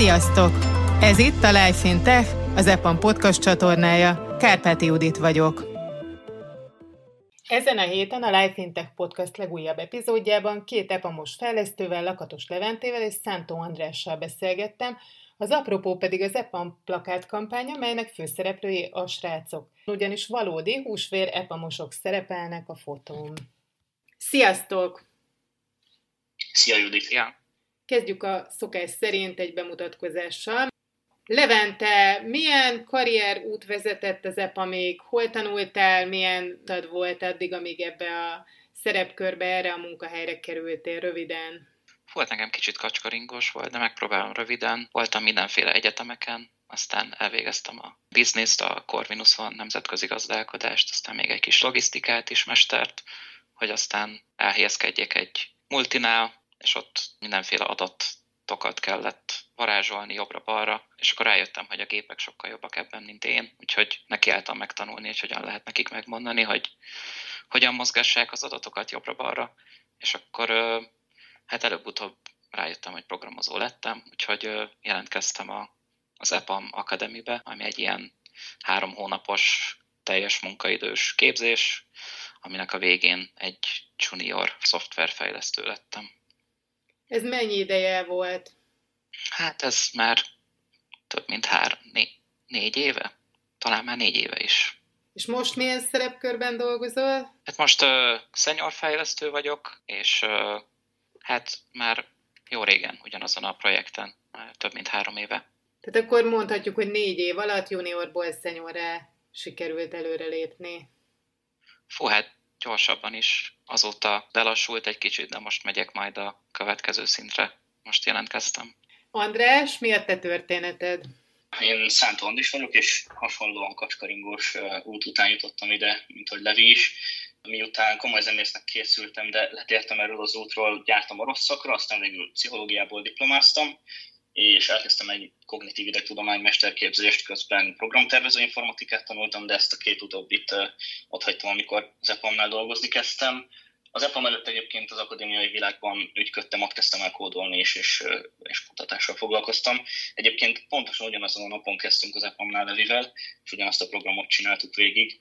Sziasztok! Ez itt a Life in Tech, az EPAM podcast csatornája. Kárpáti Judit vagyok. Ezen a héten a Life in Tech podcast legújabb epizódjában két EPAMos fejlesztővel, Lakatos Leventével és Szántó Andrással beszélgettem, az apropó pedig az EPAM plakátkampánya, melynek főszereplői a srácok. Ugyanis valódi húsvér EPAMosok szerepelnek a fotón. Sziasztok! Szia Judit! Ja. Kezdjük a szokás szerint egy bemutatkozással. Levente, milyen karrier út vezetett az EPA még? Hol tanultál? Milyen tad volt addig, amíg ebbe a szerepkörbe, erre a munkahelyre kerültél röviden? Volt nekem kicsit kacskaringos volt, de megpróbálom röviden. Voltam mindenféle egyetemeken, aztán elvégeztem a bizniszt, a Corvinuson nemzetközi gazdálkodást, aztán még egy kis logisztikát is, mestert, hogy aztán elhelyezkedjek egy multinál, és ott mindenféle adatokat kellett varázsolni jobbra-balra, és akkor rájöttem, hogy a gépek sokkal jobbak ebben, mint én, úgyhogy nekiálltam megtanulni, hogy hogyan lehet nekik megmondani, hogy hogyan mozgassák az adatokat jobbra-balra, és akkor hát előbb-utóbb rájöttem, hogy programozó lettem, úgyhogy jelentkeztem a, az EPAM Academy-be, ami egy ilyen három hónapos teljes munkaidős képzés, aminek a végén egy junior szoftverfejlesztő lettem. Ez mennyi ideje volt? Hát ez már több mint hár, né, négy éve. Talán már négy éve is. És most milyen szerepkörben dolgozol? Hát most uh, senior fejlesztő vagyok, és uh, hát már jó régen ugyanazon a projekten, több mint három éve. Tehát akkor mondhatjuk, hogy négy év alatt juniorból seniorra sikerült előrelépni. Fú, hát gyorsabban is. Azóta lelassult egy kicsit, de most megyek majd a következő szintre. Most jelentkeztem. András, mi a te történeted? Én Szántó Andis vagyok, és hasonlóan kacskaringós út után jutottam ide, mint hogy Levi is. Miután komoly zenésznek készültem, de letértem erről az útról, jártam a rossz szakra, aztán végül pszichológiából diplomáztam, és elkezdtem egy kognitív idegtudomány mesterképzést, közben programtervező informatikát tanultam, de ezt a két utóbbit ott hagytam, amikor az EPAM-nál dolgozni kezdtem. Az EPAM előtt egyébként az akadémiai világban ügyködtem, ott kezdtem el kódolni és, és, és kutatással foglalkoztam. Egyébként pontosan ugyanazon a napon kezdtünk az EPAM-nál Levivel, és ugyanazt a programot csináltuk végig.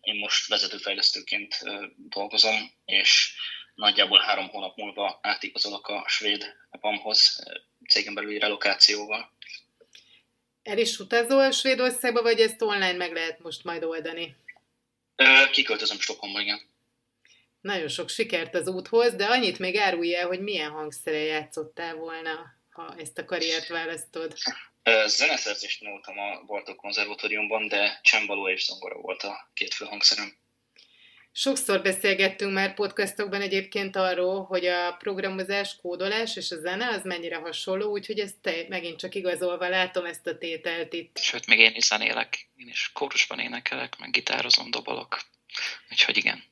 Én most vezetőfejlesztőként dolgozom, és nagyjából három hónap múlva átigazolok a svéd EPAM-hoz cégen belüli relokációval. El is utazol Svédországba, vagy ezt online meg lehet most majd oldani? Kiköltözöm Stockholmba, igen. Nagyon sok sikert az úthoz, de annyit még árulj el, hogy milyen hangszere játszottál volna, ha ezt a karriert választod. Zeneszerzést tanultam a Bartók konzervatóriumban, de csembaló és zongora volt a két fő hangszerem. Sokszor beszélgettünk már podcastokban egyébként arról, hogy a programozás, kódolás és a zene az mennyire hasonló, úgyhogy ezt te, megint csak igazolva látom ezt a tételt itt. Sőt, még én is zenélek, én is kórusban énekelek, meg gitározom, dobolok. Úgyhogy igen.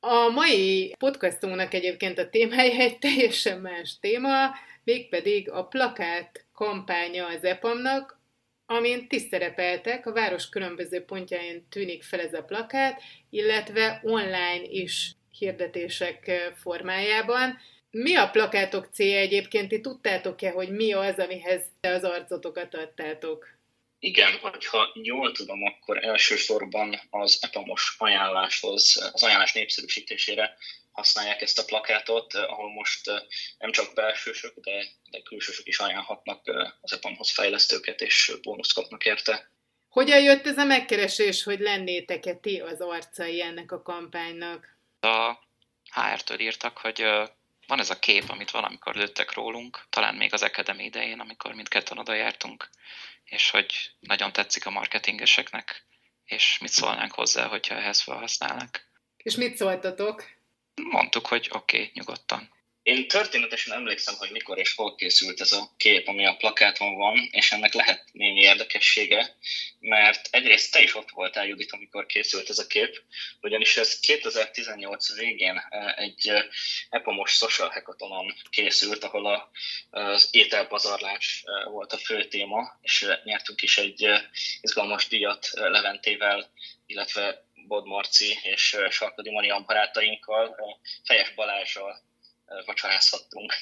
A mai podcastunknak egyébként a témája egy teljesen más téma, mégpedig a plakát kampánya az EPAM-nak, amin ti szerepeltek, a város különböző pontjain tűnik fel ez a plakát, illetve online is hirdetések formájában. Mi a plakátok célja egyébként? Ti tudtátok-e, hogy mi az, amihez az arcotokat adtátok? Igen, ha jól tudom, akkor elsősorban az EPAMOS ajánláshoz, az ajánlás népszerűsítésére használják ezt a plakátot, eh, ahol most eh, nem csak belsősök, de, de külsősök is ajánlhatnak eh, az EPAM-hoz fejlesztőket, és bónuszt kapnak érte. Hogyan jött ez a megkeresés, hogy lennétek-e ti az arcai ennek a kampánynak? A HR-től írtak, hogy van ez a kép, amit valamikor lőttek rólunk, talán még az Academy idején, amikor mindketten oda jártunk, és hogy nagyon tetszik a marketingeseknek, és mit szólnánk hozzá, hogyha ehhez felhasználnak. És mit szóltatok? Mondtuk, hogy oké, okay, nyugodtan. Én történetesen emlékszem, hogy mikor és hol készült ez a kép, ami a plakáton van, és ennek lehet némi érdekessége, mert egyrészt te is ott voltál, Judit, amikor készült ez a kép, ugyanis ez 2018 végén e, egy e, Epomos Social Hackathonon készült, ahol az ételpazarlás e, volt a fő téma, és nyertünk is egy izgalmas díjat Leventével, illetve Bod Marci és Sarkadi Marian barátainkkal, Fejes Balázsral vacsorázhattunk.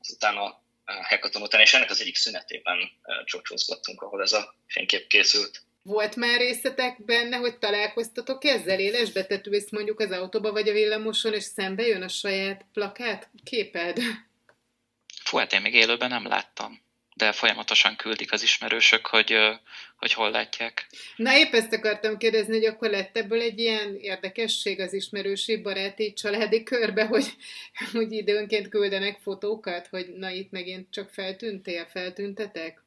Azután a hackathon után, és ennek az egyik szünetében csocsózgattunk, ahol ez a fénykép készült. Volt már részletek benne, hogy találkoztatok ezzel élesbe, tehát ezt mondjuk az autóba vagy a villamoson, és szembe jön a saját plakát képed? Fú, hát én még élőben nem láttam de folyamatosan küldik az ismerősök, hogy, hogy hol látják. Na épp ezt akartam kérdezni, hogy akkor lett ebből egy ilyen érdekesség az ismerősi, baráti, családi körbe, hogy, hogy időnként küldenek fotókat, hogy na itt megint csak feltűntél, feltüntetek?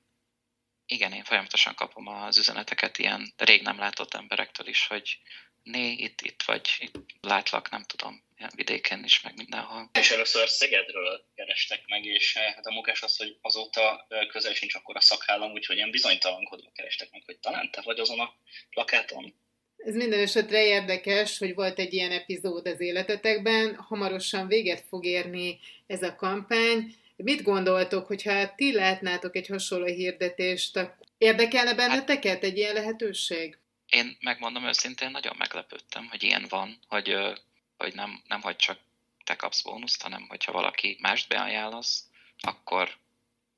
Igen, én folyamatosan kapom az üzeneteket ilyen rég nem látott emberektől is, hogy né, itt, itt vagy, itt látlak, nem tudom, vidéken is, meg mindenhol. És először Szegedről kerestek meg, és eh, hát a munkás az, hogy azóta eh, közel sincs akkor a szakállam, úgyhogy ilyen bizonytalankodva kerestek meg, hogy talán te vagy azon a plakáton. Ez minden esetre érdekes, hogy volt egy ilyen epizód az életetekben, hamarosan véget fog érni ez a kampány. Mit gondoltok, hogyha ti látnátok egy hasonló hirdetést, érdekelne benneteket egy ilyen lehetőség? Én megmondom őszintén, nagyon meglepődtem, hogy ilyen van, hogy, hogy nem, nem hogy csak te kapsz bónuszt, hanem hogyha valaki mást beajánlasz, akkor,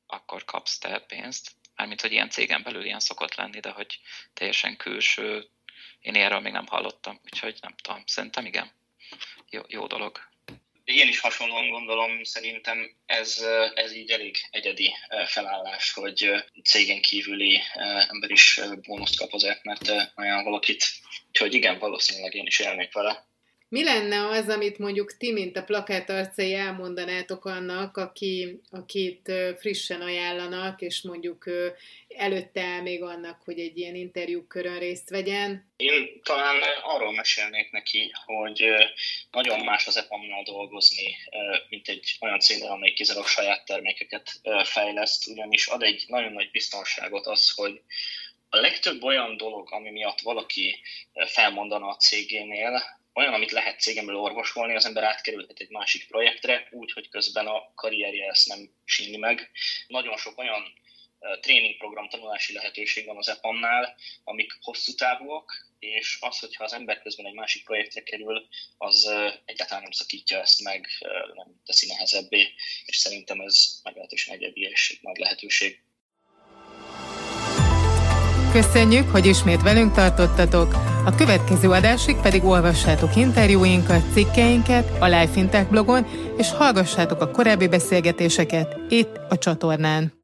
akkor kapsz te pénzt. Mármint, hogy ilyen cégen belül ilyen szokott lenni, de hogy teljesen külső, én erről még nem hallottam, úgyhogy nem tudom, szerintem igen, jó, jó dolog. Én is hasonlóan gondolom, szerintem ez, ez így elég egyedi felállás, hogy cégen kívüli ember is bónuszt kap azért, mert olyan valakit. Úgyhogy igen, valószínűleg én is élnék vele. Mi lenne az, amit mondjuk ti, mint a plakát arcai elmondanátok annak, aki, akit frissen ajánlanak, és mondjuk előtte áll még annak, hogy egy ilyen interjúkörön részt vegyen? Én talán arról mesélnék neki, hogy nagyon más az EPAM-nál dolgozni, mint egy olyan cégnél, amely kizárólag saját termékeket fejleszt, ugyanis ad egy nagyon nagy biztonságot az, hogy a legtöbb olyan dolog, ami miatt valaki felmondana a cégénél, olyan, amit lehet cégemből orvosolni, az ember átkerülhet egy másik projektre, úgy, hogy közben a karrierje ezt nem sínli meg. Nagyon sok olyan tréningprogram, tanulási lehetőség van az EPAM-nál, amik hosszú távúak, és az, hogyha az ember közben egy másik projektre kerül, az egyáltalán nem szakítja ezt meg, nem teszi nehezebbé, és szerintem ez meglehetősen egyedi és nagy lehetőség. Köszönjük, hogy ismét velünk tartottatok. A következő adásig pedig olvassátok interjúinkat, cikkeinket a Life Intech blogon, és hallgassátok a korábbi beszélgetéseket itt a csatornán.